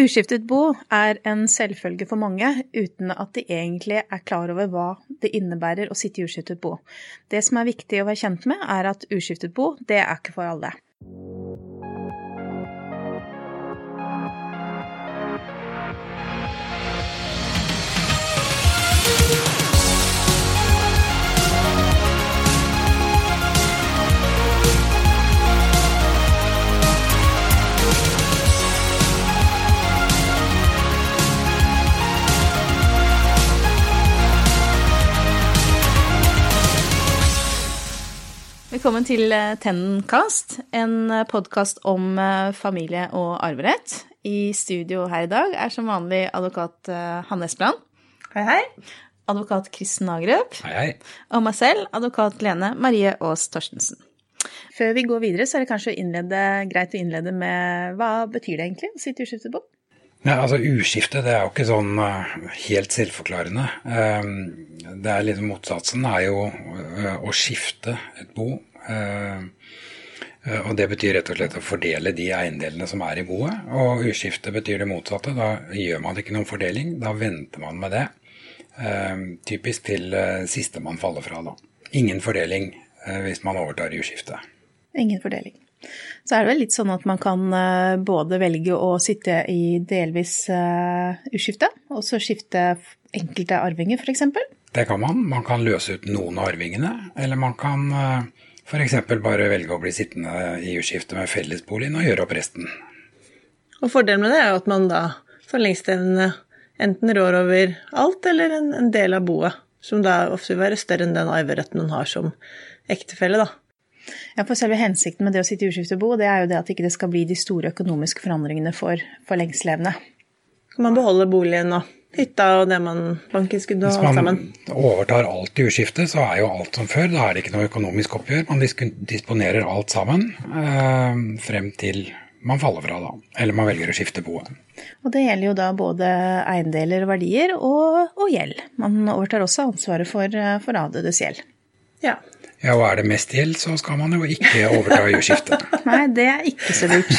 Uskiftet bo er en selvfølge for mange, uten at de egentlig er klar over hva det innebærer å sitte i uskiftet bo. Det som er viktig å være kjent med, er at uskiftet bo, det er ikke for alle. Velkommen til Tennencast, Tennenkast, en eh, podkast om eh, familie og arverett. I studio her i dag er som vanlig advokat Hanne Espeland. Hei, hei. Advokat Kristen Agerup. Hei, hei. Og meg selv, advokat Lene Marie Aas Torstensen. Før vi går videre, så er det kanskje innlede, greit å innlede med hva betyr det egentlig å sitte uskiftet på? Ja, altså Uskifte det er jo ikke sånn helt selvforklarende. Uh, det er liksom Motsatsen er jo å skifte et bo. Og Det betyr rett og slett å fordele de eiendelene som er i boet. Og uskifte betyr det motsatte. Da gjør man ikke noen fordeling, da venter man med det. typisk til siste man faller fra. da. Ingen fordeling hvis man overtar i uskifte. Ingen fordeling. Så er det vel litt sånn at man kan eh, både velge å sitte i delvis uskifte, og så skifte enkelte arvinger, f.eks. Det kan man. Man kan løse ut noen av arvingene, eller man kan f.eks. bare velge å bli sittende i uskifte med fellesboligen og gjøre opp resten. Og fordelen med det er jo at man da for lengstevne enten rår over alt eller en, en del av boet, som da ofte vil være større enn den arveretten man har som ektefelle, da. Ja, for selve hensikten med det å sitte i uskiftebo, det er jo det at ikke det skal bli de store økonomiske forandringene for, for lengstlevende. Kan man beholde boligen og hytta og det man bankinnskudd og alt sammen? Hvis man overtar alt i uskiftet, så er jo alt som før. Da er det ikke noe økonomisk oppgjør. Man disponerer alt sammen eh, frem til man faller fra, da. Eller man velger å skifte boet. Og det gjelder jo da både eiendeler og verdier og, og gjeld. Man overtar også ansvaret for, for avdødes gjeld. Ja. Ja, og er det mest gjeld, så skal man jo ikke overta jordskiftet. Nei, det er ikke så lurt.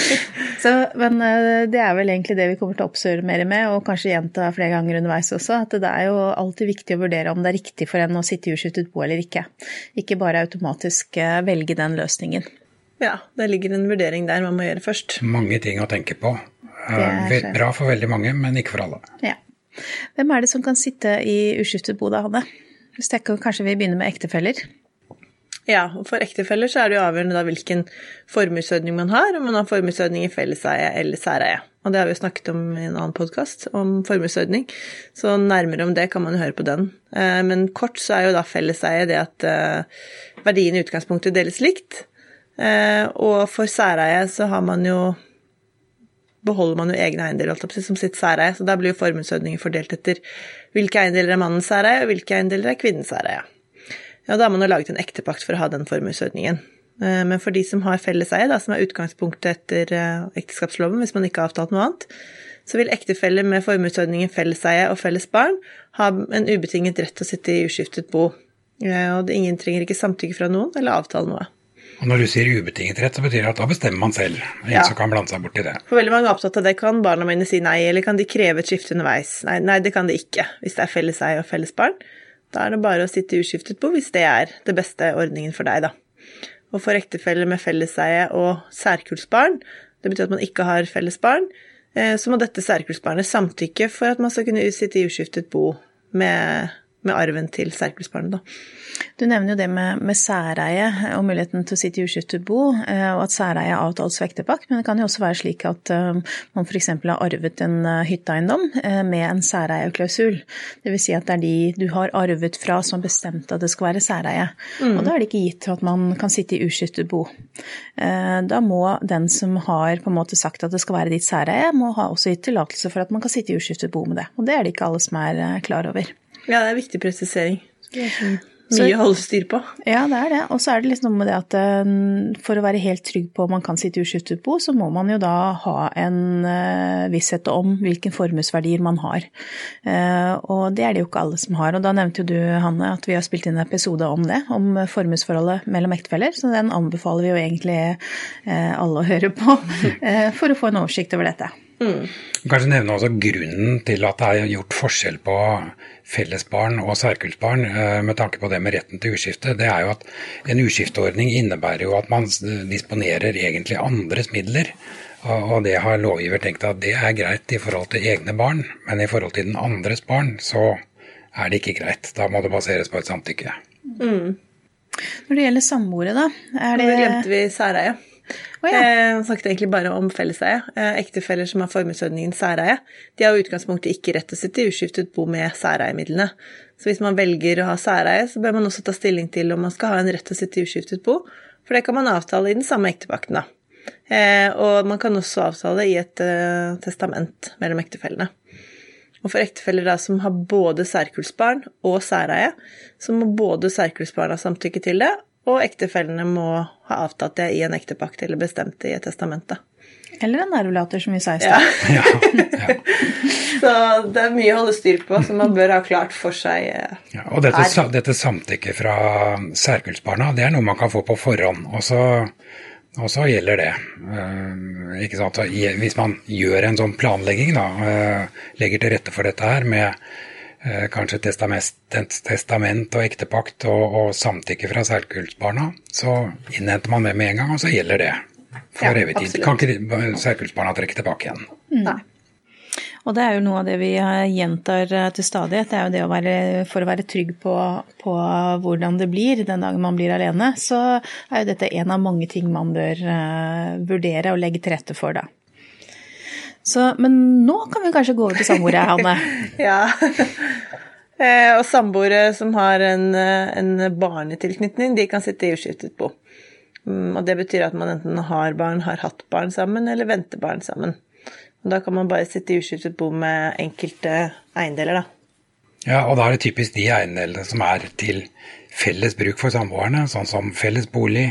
så, men eh, det er vel egentlig det vi kommer til å oppsummere med, og kanskje gjenta flere ganger underveis også, at det er jo alltid viktig å vurdere om det er riktig for en å sitte i jordskiftet bo eller ikke. Ikke bare automatisk eh, velge den løsningen. Ja, det ligger en vurdering der man må gjøre først. Mange ting å tenke på. Bra for veldig mange, men ikke for alle. Ja. Hvem er det som kan sitte i uskiftet bo da, Hanne? Hvis tenker kanskje vi begynner med ektefeller? Ja, og for ektefeller så er det jo avgjørende da hvilken formuesordning man har, om man har formuesordning i felleseie eller særeie. Og det har vi jo snakket om i en annen podkast, om formuesordning, så nærmere om det kan man jo høre på den. Eh, men kort så er jo da felleseie det at eh, verdien i utgangspunktet deles likt. Eh, og for særeie så har man jo beholder man jo egne eiendeler som sitt særeie, så da blir jo formuesordningen fordelt etter hvilke eiendeler er mannens særeie, og hvilke eiendeler er kvinnens særeie. Ja, da har man jo laget en ektepakt for å ha den formuesordningen. Eh, men for de som har felleseie, som er utgangspunktet etter eh, ekteskapsloven, hvis man ikke har avtalt noe annet, så vil ektefeller med formuesordningen felleseie og felles barn ha en ubetinget rett til å sitte i uskiftet bo. Eh, og ingen trenger ikke samtykke fra noen eller avtale noe. Og når du sier ubetinget rett, så betyr det at da bestemmer man selv. Ingen ja. som kan blande seg bort i det. For veldig mange er opptatt av det. Kan barna mine si nei, eller kan de kreve et skifte underveis? Nei, nei det kan de ikke, hvis det er felles eie og felles barn. Da er det bare å sitte uskiftet på hvis det er det beste ordningen for deg, da. Og for ektefeller med felleseie og særkullsbarn, det betyr at man ikke har felles barn, eh, så må dette særkullsbarnet samtykke for at man skal kunne sitte i uskiftet bo med med arven til særkullsbarnet, da. Du nevner jo det med, med, særeie og muligheten til å sitte i uskiftet bo, eh, og at særeie er avtalt svektepakt, men det kan jo også være slik at eh, man f.eks. har arvet en eh, hytteeiendom med en særeieklausul. Dvs. Si at det er de du har arvet fra som har bestemt at det skal være særeie. Mm. Og da er det ikke gitt at man kan sitte i uskiftet bo. Da må den som har på en måte sagt at det skal være ditt særeie, må ha også gitt tillatelse for at man kan sitte i uskiftet bo med det. Og det er det ikke alle som er klar over. Ja, det er en viktig presisering. Mye å holde styr på. Ja, det er det. Og så er det liksom noe med det at eh, for å være helt trygg på om man kan sitte uskiftet bo, så må man jo da ha en uh, visshet om hvilke formuesverdier man har. Uh, og det er det jo ikke alle som har. Og da nevnte jo du, Hanne, at vi har spilt inn en episode om det, om formuesforholdet mellom ektefeller. Så den anbefaler vi jo egentlig alle å høre på for å få en oversikt over dette. Mm. Kanskje nevne også grunnen til at det er gjort forskjell på fellesbarn og særkullsbarn eh, med tanke på det med retten til uskifte. Det er jo at en uskifteordning innebærer jo at man disponerer egentlig andres midler. Og det har lovgiver tenkt at det er greit i forhold til egne barn, men i forhold til den andres barn så er det ikke greit. Da må det baseres på et samtykke. Mm. Når det gjelder samboere, da? Er det... Nå glemte vi særeie. Oh, ja. Jeg snakket egentlig bare om felleseie. Eh, ektefeller som har formuesordningen særeie, de har jo utgangspunktet ikke rett til å sitte i uskiftet bo med særeiemidlene. Så hvis man velger å ha særeie, så bør man også ta stilling til om man skal ha en rett til å sitte i uskiftet bo, for det kan man avtale i den samme ektepakten, da. Eh, og man kan også avtale i et testament mellom ektefellene. Og for ektefeller da som har både særkullsbarn og særeie, så må både særkullsbarna samtykke til det, og ektefellene må ha avtalt det i en ektepakt eller bestemt det i et testamente. Eller en nervelater, som vi sa i stad. Ja. ja, ja. så det er mye å holde styr på, som man bør ha klart for seg eh, ja, Og dette, dette samtykket fra særkullsbarna, det er noe man kan få på forhånd. Og så, og så gjelder det. Uh, ikke sant? Hvis man gjør en sånn planlegging, da, uh, legger til rette for dette her med Eh, kanskje testament og ektepakt og, og samtykke fra særkullsbarna, så innhenter man det med en gang, og så gjelder det for ja, evig tid. Kan ikke særkullsbarna trekke tilbake igjen. Mm. Nei. Og det er jo noe av det vi gjentar eh, til stadighet. Det er jo det å være, for å være trygg på, på, hvordan det blir den dagen man blir alene, så er jo dette en av mange ting man bør uh, vurdere og legge til rette for, da. Så, men nå kan vi kanskje gå over til samboere, Hanne. ja. Eh, og samboere som har en, en, barnetilknytning, de kan sitte i uskiftet bo. Mm, og det betyr at man enten har barn, har hatt barn sammen, eller venter barn sammen. Og da kan man bare sitte i uskiftet bo med enkelte eiendeler, da. Ja, og da er det typisk de eiendelene som er til felles bruk for samboerne, sånn som felles bolig,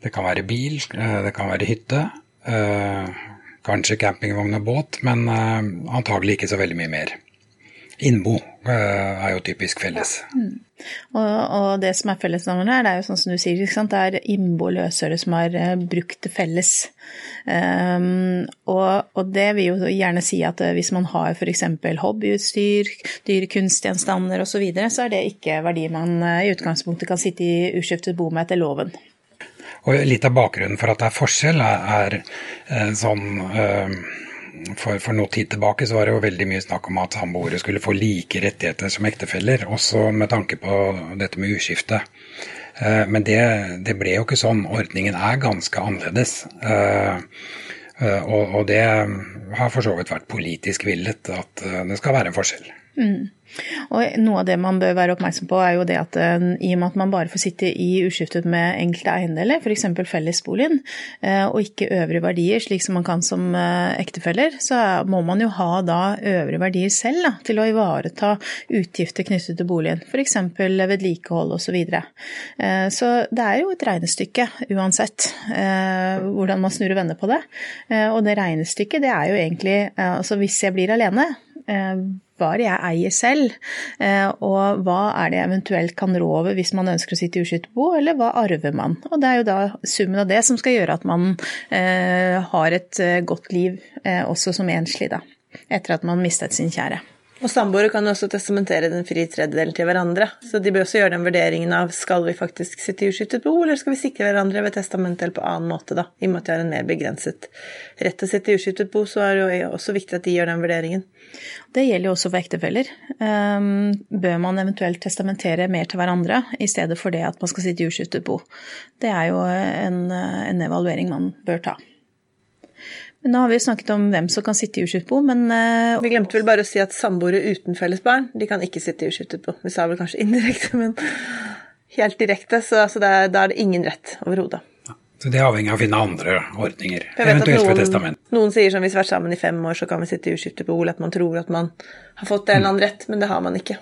det kan være bil, eh, det kan være hytte, eh, Kanskje campingvogn og båt, men antagelig ikke så veldig mye mer. Innbo uh, er jo typisk felles. Mm. Og, og, det som er fellesnavnet her, det er jo sånn som du sier, det er innbo løsøre som har uh, brukt det felles. Um, og, og, det vil jo gjerne si at hvis man har f.eks. hobbyutstyr, dyre kunstgjenstander osv., så, videre, så er det ikke verdi man i utgangspunktet kan sitte i uskiftet bo med etter loven. Og litt av bakgrunnen for at det er forskjell, er, er eh, sånn eh, for, for noe tid tilbake så var det jo veldig mye snakk om at samboere skulle få like rettigheter som ektefeller, også med tanke på dette med uskifte. Eh, men det, det ble jo ikke sånn. Ordningen er ganske annerledes. Og, og det har for så vidt vært politisk villet at det skal være en forskjell. Mm. Og noe av det man bør være oppmerksom på, er jo det at uh, i og med at man bare får sitte i uskiftet med enkelte eiendeler, f.eks. fellesboligen, uh, og ikke øvrige verdier, slik som man kan som uh, ektefeller, så må man jo ha da øvrige verdier selv da, til å ivareta utgifter knyttet til boligen, f.eks. vedlikehold osv. Så, videre. så det er jo et regnestykke uansett hvordan man snur og vender på det. Og det regnestykket det er jo egentlig altså hvis jeg blir alene hva er det jeg eier selv, eh, og hva er det jeg eventuelt kan rå over hvis man ønsker å sitte i uskytterbo, eller hva arver man? Og det er jo da summen av det som skal gjøre at man eh, har et eh, godt liv også som enslig, da, etter at man mistet sin kjære. Og samboere kan også testamentere den frie tredjedelen til hverandre. Så de bør også gjøre den vurderingen av skal vi faktisk sitte i uskyttet bo, eller skal vi sikre hverandre ved testament eller på annen måte, da. I og med at de har en mer begrenset rett til å sitte i uskyttet bo, så er det jo også viktig at de gjør den vurderingen. Det gjelder jo også for ektefeller. Ehm, bør man eventuelt testamentere mer til hverandre i stedet for det at man skal sitte i uskyttet bo? Det er jo en, en evaluering man bør ta. Men nå har vi jo snakket om hvem som kan sitte i uskiftet bo, men uh, Vi glemte vel bare å si at samboere uten felles barn, de kan ikke sitte i uskiftet bo. Vi sa vel kanskje indirekte, men helt direkte, så altså, da er det ingen rett overhodet. Ja, så det er avhengig av å finne andre ordninger, eventuelt ved testament. Noen sier som hvis vi har vært sammen i fem år, så kan vi sitte i uskiftet bo, eller at man tror at man har fått en eller annen rett, men det har man ikke.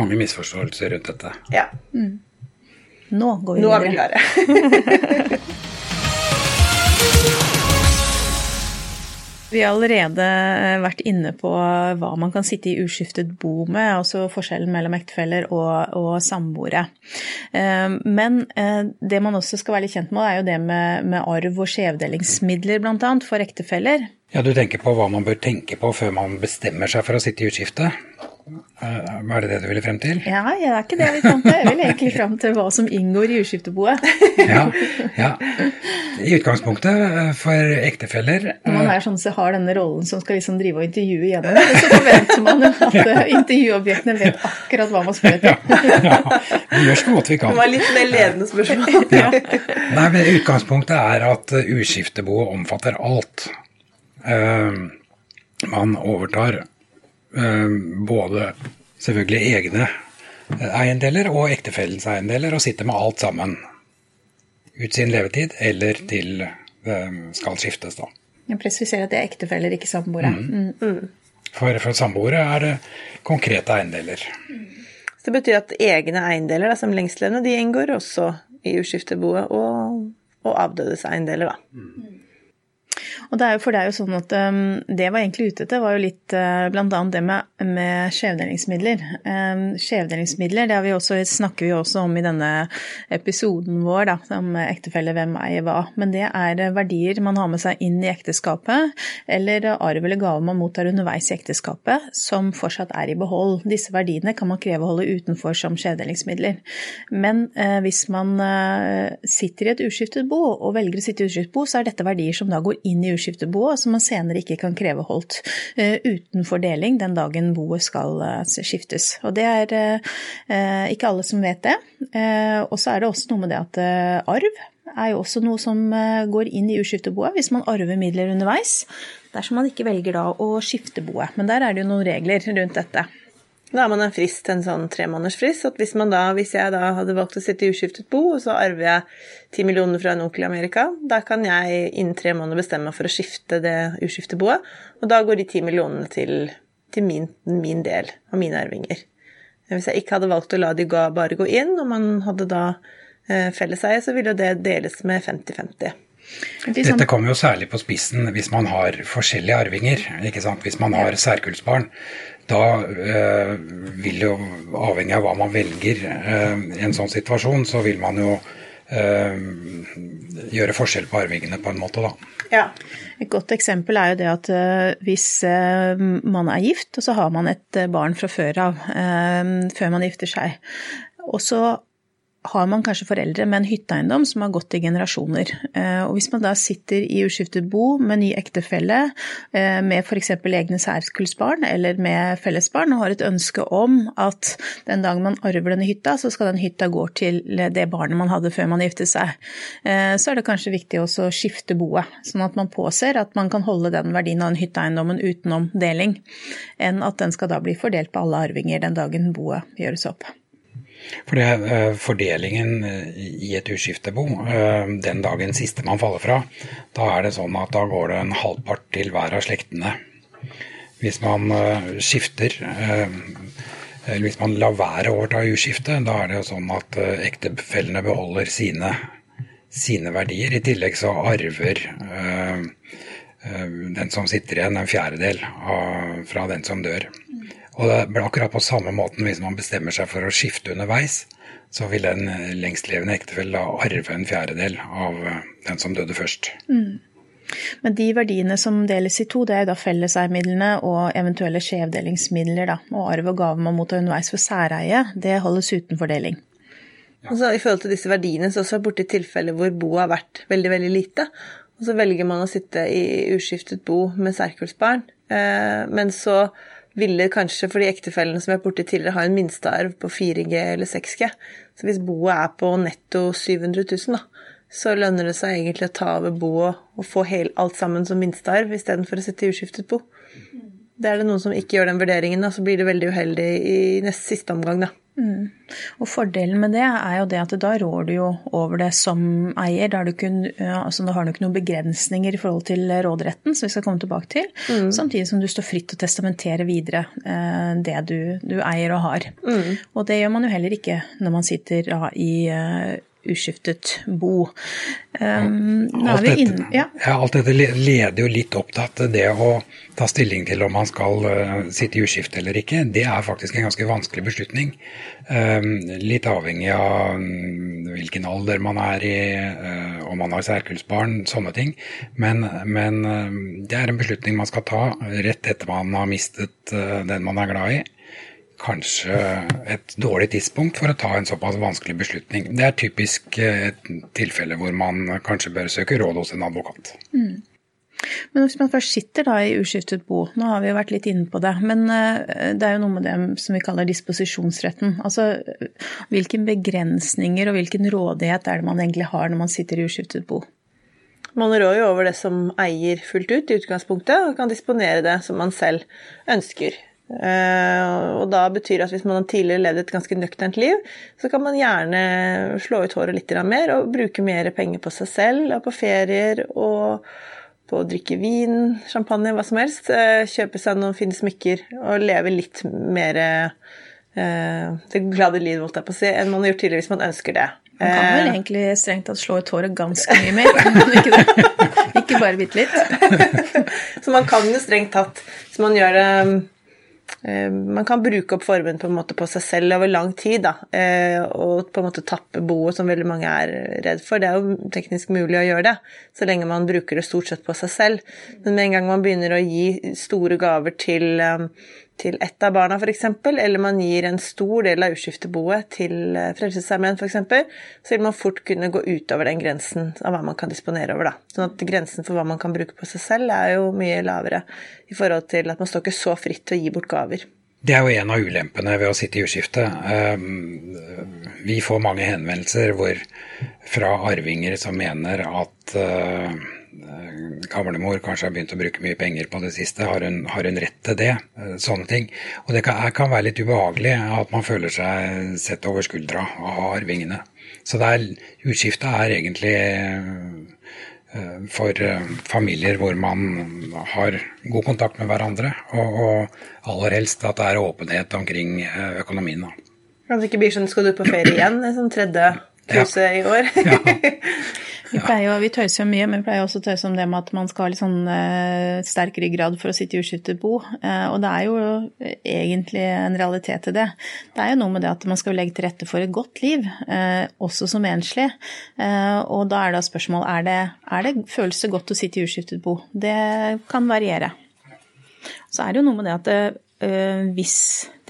Mange misforståelser rundt dette. Ja. Mm. Nå går vi videre. Nå er vi klare. Vi har allerede eh, vært inne på hva man kan sitte i uskiftet bo med, altså forskjellen mellom ektefeller og, og samboere. Eh, men eh, det man også skal være litt kjent med, er jo det med, med arv og skjevdelingsmidler bl.a. for ektefeller. Ja, Du tenker på hva man bør tenke på før man bestemmer seg for å sitte i utskifte? Er det det du ville frem til? Ja, det er ikke det jeg vil frem til. Jeg vil egentlig frem til hva som inngår i utskifteboet. ja, ja. I utgangspunktet eh, for ektefeller Når man er sånn så har denne rollen som skal liksom drive og intervjue gjennom så forventer man at eh, intervjuobjektene vet akkurat hva man spør etter. ja, vi gjør så godt vi kan. Det var litt mer ledende spørsmål. ja. Nei, men Utgangspunktet er at utskifteboet omfatter alt. Uh, man overtar Ehm, både selvfølgelig egne eh, eiendeler og ektefellens eiendeler, og sitter med alt sammen. Ut sin levetid, eller til det skal skiftes, da. Jeg presiserer at det er ektefeller, ikke samboere. Mm. Mm. For, for samboere er det konkrete eiendeler. Så det betyr at egne eiendeler da, som lengstlevende, de inngår også i uskifteboet, og, og avdødes eiendeler, da. Mm. Og det er jo, for det er jo sånn at um, det var egentlig ute etter, var jo litt uh, bl.a. det med, med skjevdelingsmidler. Um, skjevdelingsmidler det vi også, snakker vi også om i denne episoden vår, da, om ektefelle hvem eier hva. Men det er verdier man har med seg inn i ekteskapet, eller arv eller gave man mottar underveis i ekteskapet, som fortsatt er i behold. Disse verdiene kan man kreve å holde utenfor som skjevdelingsmidler. Men uh, hvis man uh, sitter i et uskiftet bo og velger å sitte i uskiftet bo, så er dette verdier som da går inn inn i uskifteboet, som man senere ikke kan kreve holdt uten fordeling den dagen boet skal uh, skiftes. Og det er uh, ikke alle som vet det. og så er det også noe med det at arv er jo også noe som går inn i uskifteboet hvis man arver midler underveis. Dersom man ikke velger da å skifte boet. Men der er det jo noen regler rundt dette. Da har man en frist, en sånn tremånedersfrist. At hvis, man da, hvis jeg da hadde valgt å sitte i uskiftet bo, og så arver jeg ti millioner fra en onkel i Amerika, da kan jeg innen tre måneder bestemme meg for å skifte det uskifteboet, og da går de ti millionene til, til min, min, del av mine arvinger. Hvis jeg ikke hadde valgt å la de gå, bare gå inn, og man hadde da eh, felleseie, så ville det deles med 50-50. Dette kommer jo særlig på spissen hvis man har forskjellige arvinger. ikke sant? Hvis man har særkullsbarn, da eh, vil jo, avhengig av hva man velger eh, i en sånn situasjon, så vil man jo eh, gjøre forskjell på arvingene på en måte, da. Ja. Et godt eksempel er jo det at uh, hvis uh, man er gift, og så har man et uh, barn fra før av, før man gifter seg, og så har man kanskje foreldre med en hytteeiendom som har gått i generasjoner. Eh, og hvis man da sitter i uskiftet bo med ny ektefelle, eh, med f.eks. egne særkullsbarn eller med fellesbarn, og har et ønske om at den dagen man arver denne hytta, så skal den hytta gå til det barnet man hadde før man giftet seg, eh, så er det kanskje viktig også å skifte boet, sånn at man påser at man kan holde den verdien av den hytteeiendommen utenom deling, enn at den skal da bli fordelt på alle arvinger den dagen boet gjøres opp. For det, eh, Fordelingen eh, i et uskiftebo, eh, den dagen siste man faller fra, da er det sånn at da går det en halvpart til hver av slektene. Hvis man skifter, eller hvis man lar være å overta uskiftet, da er det jo sånn at ektefellene beholder sine, sine verdier. I tillegg så arver den som sitter igjen, en fjerdedel av, fra den som dør. Og det blir akkurat på samme måten hvis man bestemmer seg for å skifte underveis, så vil en eh, lengstlevende ektefelle arve en fjerdedel av eh, den som døde først. Mm. Men de verdiene som deles i to, det er da felleseiemidlene og eventuelle skjevdelingsmidler. Da. Og arv og gave man mottar underveis for særeie, det holdes uten fordeling. Ja. Altså, I forhold til disse verdiene, så også borti tilfeller hvor boet har vært veldig veldig lite. Og så velger man å sitte i uskiftet bo med særkullsbarn. Eh, men så ville kanskje for de ektefellene som vi har borti tidligere, ha en minstearv på 4G eller 6G. Så hvis boet er på netto 700 000, da, så lønner det seg egentlig å ta over boet og få alt sammen som minstearv istedenfor å sette i uskiftet bo. Det er det noen som ikke gjør den vurderingen, da, så blir det veldig uheldig i neste siste omgang, da. Mm. Og Fordelen med det er jo det at da rår du jo over det som eier. Da har du, kun, altså har du ikke noen begrensninger i forhold til råderetten, som vi skal komme tilbake til. Mm. Samtidig som du står fritt til å testamentere videre eh, det du, du, eier og har. Mm. Og det gjør man jo heller ikke når man sitter da, i uh, uskiftet bo. Um, alt, dette, inn, ja. Ja, alt, dette, leder jo litt opp til at det å ta stilling til om man skal uh, sitte i uskifte eller ikke, det er faktisk en ganske vanskelig beslutning. Um, litt avhengig av um, hvilken alder man er i, uh, om man har særkullsbarn, sånne ting. Men, men uh, det er en beslutning man skal ta rett etter man har mistet uh, den man er glad i kanskje et dårlig tidspunkt for å ta en såpass vanskelig beslutning. Det er typisk eh, et tilfelle hvor man kanskje bør søke råd hos en advokat. Mm. Men hvis man først sitter da i uskiftet bo, nå har vi jo vært litt inne på det, men eh, det er jo noe med det som vi kaller disposisjonsretten. Altså hvilke begrensninger og hvilken rådighet er det man egentlig har når man sitter i uskiftet bo? Man rår jo over det som eier fullt ut i utgangspunktet, og kan disponere det som man selv ønsker. Uh, og da betyr det at hvis man har tidligere levd et ganske nøkternt liv, så kan man gjerne slå ut håret litt mer og bruke mer penger på seg selv og på ferier og på å drikke vin, champagne, hva som helst. Uh, kjøpe seg noen fine smykker og leve litt mer uh, det glade liv, holdt jeg på å si, enn man har gjort tidligere hvis man ønsker det. Man kan vel egentlig strengt tatt slå ut håret ganske mye mer, men ikke? Ikke bare bitte litt. så man kan jo strengt tatt, hvis man gjør det Eh, man kan bruke opp formuen på, på seg selv over lang tid, da, eh, og på en måte tappe boet, som veldig mange er redd for. Det er jo teknisk mulig å gjøre det, så lenge man bruker det stort sett på seg selv. Men med en gang man begynner å gi store gaver til eh, til ett av barna, f.eks., eller man gir en stor del av utskifteboet til eh, Frelsesarmeen, f.eks., så vil man fort kunne gå utover den grensen av hva man kan disponere over. Da. Sånn at grensen for hva man kan bruke på seg selv, er jo mye lavere i forhold til at man står ikke så fritt til å gi bort gaver. Det er jo en av ulempene ved å sitte i uskifte. Ehm, vi får mange henvendelser fra arvinger som mener at eh, gamlemor kanskje har begynt å bruke mye penger på det siste, har hun, har hun rett til det? Eh, sånne ting. Og det kan, kan, være litt ubehagelig at man føler seg sett over skuldra av arvingene. Så det er, utskiftet er egentlig eh, for eh, familier hvor man har god kontakt med hverandre, og, og aller helst at det er åpenhet omkring økonomien. Det ikke blir sånn skal du på ferie igjen, en sånn tredje cruise ja. i år? ja. Vi, pleier, vi tøyser jo mye, men vi pleier også å tøyse om det med at man skal ha litt sånn uh, sterk ryggrad for å sitte i uskiftet bo. Uh, og det er jo egentlig en realitet til det. Det er jo noe med det at man skal legge til rette for et godt liv, uh, også som enslig. og da er da spørsmålet er det, er det føles det godt å sitte i uskiftet bo. Det kan variere. Så er det jo noe med det at det, Eh, hvis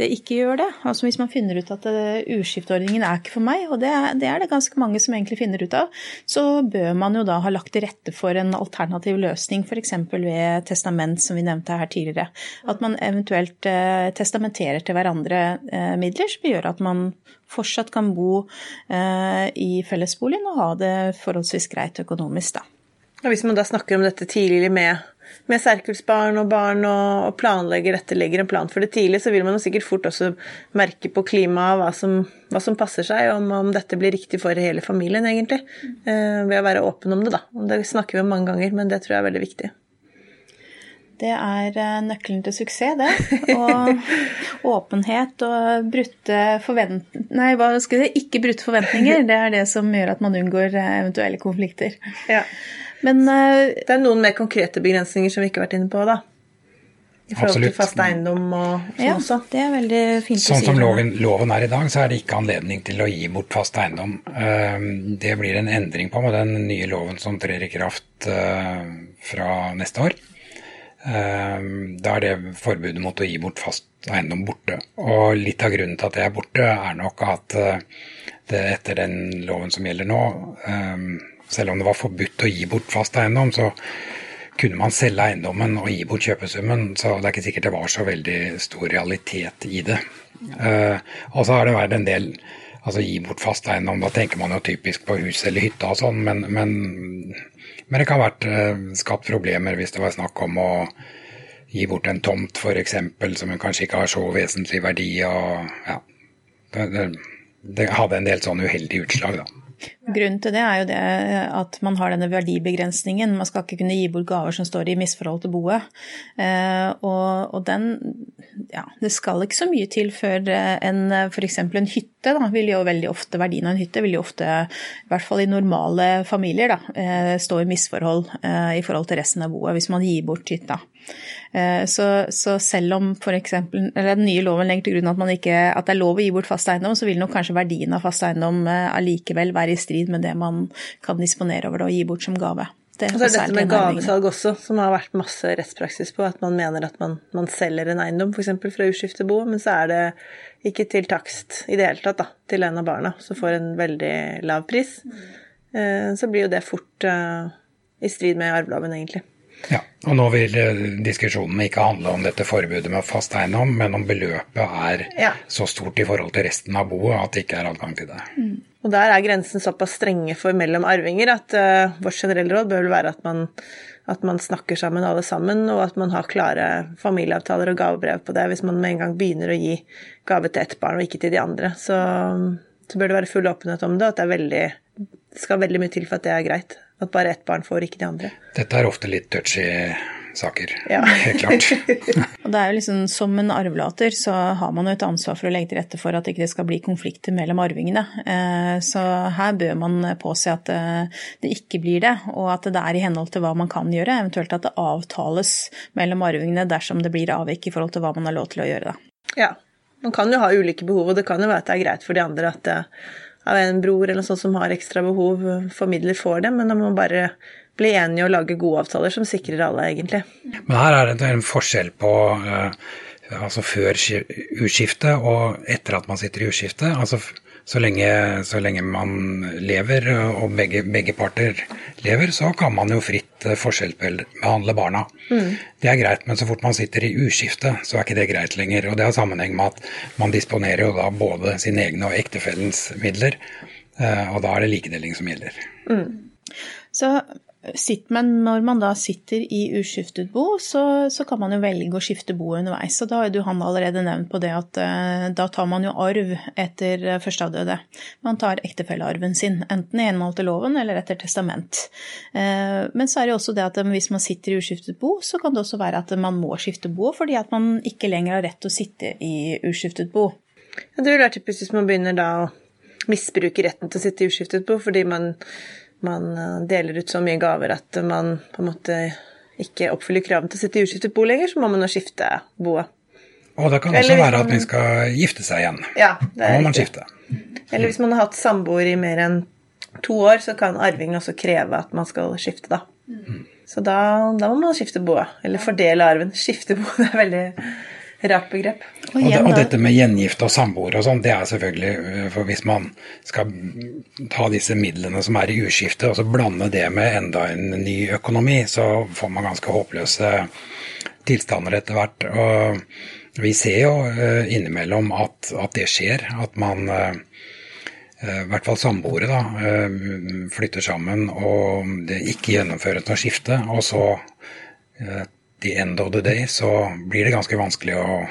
det ikke gjør det. Altså hvis man finner ut at urskiftordningen er ikke for meg, og det er, det er, det ganske mange som egentlig finner ut av, så bør man jo da ha lagt til rette for en alternativ løsning, f.eks. ved testament, som vi nevnte her tidligere. At man eventuelt eh, testamenterer til hverandre eh, midler som gjør at man fortsatt kan bo eh, i fellesboligen og ha det forholdsvis greit økonomisk, da. Og hvis man da snakker om dette tidlig med med særkullsbarn og barn og, og, planlegger dette, legger en plan for det tidlig, så vil man jo sikkert fort også merke på klimaet hva hva som passer seg, om, om dette blir riktig for hele familien, egentlig. Eh, ved å være åpen om det, da. Det snakker vi om mange ganger, men det tror jeg er veldig viktig. Det er eh, nøkkelen til suksess, det. Og åpenhet og brutte forventninger Nei, hva skal jeg si? Ikke brutte forventninger. Det er det som gjør at man unngår eh, eventuelle konflikter. Ja. Men uh, det er noen mer konkrete begrensninger som vi ikke har vært inne på, da. I forhold Absolutt. til fast eiendom og sånn ja, også. Det er veldig fint sånn å si. Sånn som loven, loven, er i dag, så er det ikke anledning til å gi bort fast eiendom. Uh, det blir en endring på med den nye loven som trer i kraft uh, fra neste år. Da er det forbudet mot å gi bort fast eiendom borte. Og litt av grunnen til at det er borte, er nok at det etter den loven som gjelder nå, selv om det var forbudt å gi bort fast eiendom, så kunne man selge eiendommen og gi bort kjøpesummen. Så det er ikke sikkert det var så veldig stor realitet i det. Uh, og så har det vært en del altså gi bort fast eiendom. Da tenker man jo typisk på hus eller hytte og sånn, men, men, men, det kan ha vært uh, skapt problemer hvis det var snakk om å gi bort en tomt f.eks. som kanskje ikke har så vesentlig verdi. og ja, det, det, det hadde en del sånne uheldige utslag, da. Grunnen til det er jo det at man har denne verdibegrensningen. Man skal ikke kunne gi bort gaver som står i misforhold til boet. Eh, og, og den ja, det skal ikke så mye til før eh, en f.eks. en hytte da, vil jo veldig ofte, verdien av en hytte vil jo ofte, i hvert fall i normale familier, da, eh, stå i misforhold i forhold til resten av boet hvis man gir bort hytta. Så, så selv om f.eks. den nye loven legger til grunn at, ikke, at, det er lov å gi bort fast eiendom, så vil nok kanskje verdien av fast eiendom allikevel være i strid med det man kan disponere over det og gi bort som gave. Det og så er det dette med gavesalg også, som har vært masse rettspraksis på. At man mener at man, man selger en eiendom, f.eks. fra uskiftebo, men så er det ikke til takst i det hele tatt da, til en av barna, som får en veldig lav pris. Mm. Så blir jo det fort uh, i strid med arveloven, egentlig. Ja, og nå vil eh, diskusjonen ikke handle om dette forbudet med fast eiendom, men om beløpet er ja. så stort i forhold til resten av boet at det ikke er adgang til det. Mm. Og der er grensen såpass strenge for mellom arvinger at uh, vårt generelle råd bør vel være at man, at man, snakker sammen alle sammen, og at man har klare familieavtaler og gavebrev på det hvis man med en gang begynner å gi gave til ett barn og ikke til de andre. Så, så bør det være full åpenhet om det, og at det, veldig, skal veldig mye til for at det er greit. At bare ett barn får, ikke de andre. Dette er ofte litt touchy saker. Ja. Helt klart. og det er jo liksom, Som en arvelater så har man jo et ansvar for å legge til rette for at det ikke skal bli konflikter mellom arvingene. Eh, så her bør man påse at eh, det ikke blir det, og at det er i henhold til hva man kan gjøre. Eventuelt at det avtales mellom arvingene dersom det blir avvik i forhold til hva man har lov til å gjøre. Da. Ja, man kan jo ha ulike behov, og det kan jo være at det er greit for de andre at det av en bror eller noe sånt som har ekstra behov, formidler får det, men da må man bare bli enige og lage gode avtaler som sikrer alle, egentlig. Men her er det en forskjell på uh, altså før urskiftet og etter at man sitter i urskiftet. Altså så lenge, så lenge man lever og begge, begge, parter lever, så kan man jo fritt eh, forskjellsbehandle barna. Mm. Det er greit, men så fort man sitter i uskifte, så er ikke det greit lenger. Og det har sammenheng med at man disponerer jo da både sine egne og ektefellens midler, eh, og da er det likedeling som gjelder. Mm. Så men når man da sitter i uskiftet bo, så, så, kan man jo velge å skifte bo underveis. Og da har jo han allerede nevnt på det at uh, da tar man jo arv etter uh, førsteavdøde. Man tar ektefellearven sin, enten i henhold til loven eller etter testament. Uh, men så er det jo også det at hvis man sitter i uskiftet bo, så kan det også være at man må skifte bo fordi at man ikke lenger har rett til å sitte i uskiftet bo. Ja, det vil være typisk hvis man begynner da å misbruke retten til å sitte i uskiftet bo fordi man man eh, deler ut så mye gaver at man på en måte ikke oppfyller kravene til å sitte i uskiftet bo lenger, så må man jo skifte boet. Og det kan også være at man skal gifte seg igjen. Ja, da må man skifte. Eller hvis man har hatt samboer i mer enn to år, så kan arvingen også kreve at man skal skifte, da. Mm. Så da, da, må man skifte boet. Eller fordele arven. Skifte boet, det er veldig Rart begrep. Og, og, det, og, dette med gjengifte og samboere og sånn, det er selvfølgelig øh, For hvis man skal ta disse midlene som er i uskifte, og så blande det med enda en ny økonomi, så får man ganske håpløse tilstander etter hvert. Og vi ser jo øh, innimellom at, at det skjer. At man øh, i hvert fall samboere, da, flytter sammen og det ikke gjennomføres noe skifte. Og så the end of the day så blir det ganske vanskelig å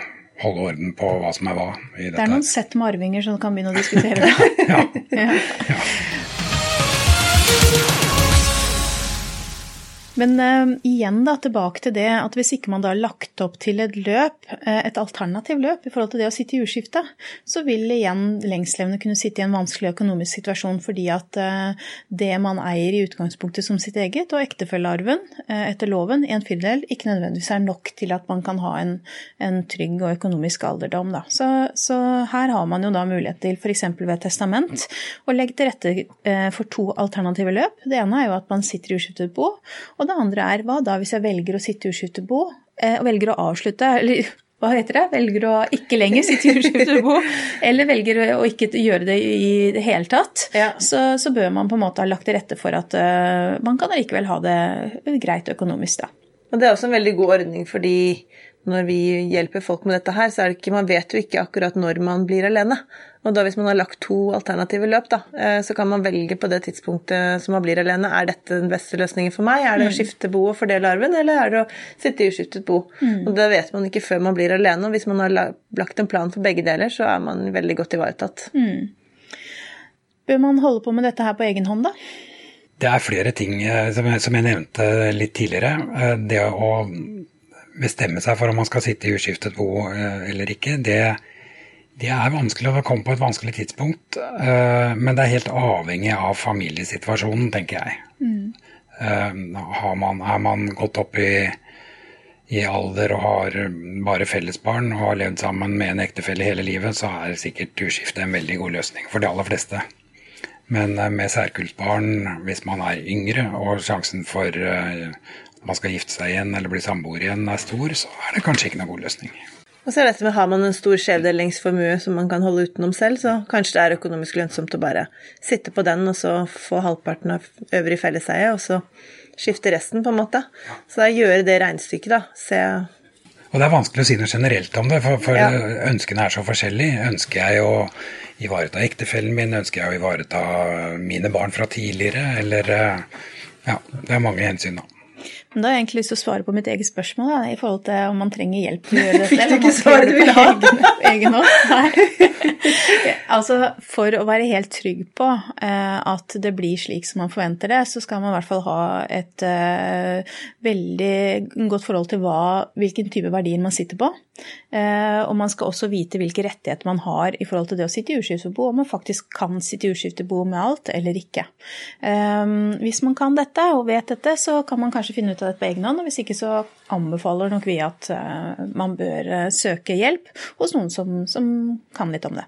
holde orden på hva som er hva. i dette. Det er noen sett med arvinger som kan begynne å diskutere det. ja. ja. Men uh, igjen da, tilbake til det at hvis ikke man da har lagt opp til et løp, uh, et alternativ løp i forhold til det å sitte i jordskifte, så vil igjen lengstlevende kunne sitte i en vanskelig økonomisk situasjon fordi at uh, det man eier i utgangspunktet som sitt eget, og ektefølgearven etter loven i en firedel, ikke nødvendigvis er nok til at man kan ha en, en trygg og økonomisk alderdom. Da. Så, så, her har man jo da mulighet til f.eks. ved testament å legge til rette for to alternative løp. Det ene er jo at man sitter i jordskiftet bo. Og det andre er hva da hvis jeg velger å sitte i uskifterbo eh, og velger å avslutte, eller hva heter det, velger å ikke lenger sitte i uskifterbo, eller velger å ikke gjøre det i det hele tatt, ja. så, så, bør man på en måte ha lagt til rette for at uh, man kan allikevel ha det greit økonomisk, da. Og det er også en veldig god ordning, fordi når vi hjelper folk med dette her, så er det ikke Man vet jo ikke akkurat når man blir alene. Og da hvis man har lagt to alternative løp, da, eh, så kan man velge på det tidspunktet som man blir alene. Er dette den beste løsningen for meg? Er det å mm. skifte bo og fordele arven, eller er det å sitte i uskiftet bo? Mm. Og det vet man ikke før man blir alene. Og hvis man har lagt en plan for begge deler, så er man veldig godt ivaretatt. Mm. Bør man holde på med dette her på egen hånd, da? Det er flere ting, eh, som jeg, som jeg nevnte litt tidligere. Eh, det å bestemme seg for om man skal sitte i uskiftet bo eller ikke, det, det er vanskelig, og det kommer på et vanskelig tidspunkt. Eh, men det er helt avhengig av familiesituasjonen, tenker jeg. Mm. Man, er man gått opp i, i, alder og har bare fellesbarn og har levd sammen med en ektefelle hele livet, så er sikkert uskifte en veldig god løsning for de aller fleste. Men med særkultbarn, hvis man er yngre og sjansen for at man skal gifte seg igjen eller bli samboer igjen er stor, så er det kanskje ikke noen god løsning. Og så er dette med Har man en stor skjevdelingsformue som man kan holde utenom selv, så kanskje det er økonomisk lønnsomt å bare sitte på den og så få halvparten av øvrig felleseie, og så skifte resten, på en måte. Så da gjøre det regnestykket, da. Se og det er vanskelig å si noe generelt om det, for, for ja. ønskene er så forskjellige. Ønsker jeg å ivareta ektefellen min, ønsker jeg å ivareta mine barn fra tidligere, eller Ja, det er mange hensyn, da. Da har jeg egentlig lyst til å svare på mitt eget spørsmål da, i forhold til om man trenger hjelp til å gjøre dette. Fikk du ikke svaret du ville ha? Egen, altså, for å være helt trygg på uh, at det blir slik som man forventer det, så skal man i hvert fall ha et uh, veldig godt forhold til hva, hvilken type verdier man sitter på. Uh, og man skal også vite hvilke rettigheter man har i forhold til det å sitte i uskiftebo, om man faktisk kan sitte i uskiftebo med alt eller ikke. hvis man kan dette og vet dette, så kan man kanskje finne ut av dette på egen hånd. og Hvis ikke så anbefaler nok vi at uh, man bør uh, søke hjelp hos noen som, som, kan litt om det.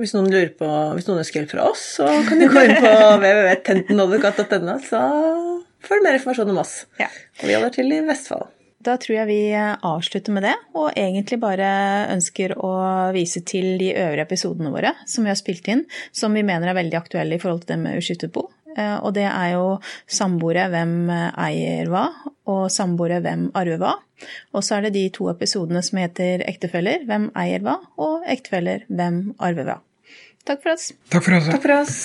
Hvis noen lurer på, hvis noen ønsker hjelp fra oss, så kan de gå inn på www.tentenadvokat.no, så får du mer informasjon om oss. Ja. Og vi holder til i Vestfold. Da tror jeg vi avslutter med det, og egentlig bare ønsker å vise til de øvrige episodene våre som vi har spilt inn, som vi mener er veldig aktuelle i forhold til det med uskiftet bo. Eh, og det er jo samboere hvem eier hva, og samboere hvem arver hva. Og så er det de to episodene som heter Ektefeller hvem eier hva, og Ektefeller hvem arver hva. Takk for oss. Takk for oss. Takk for oss.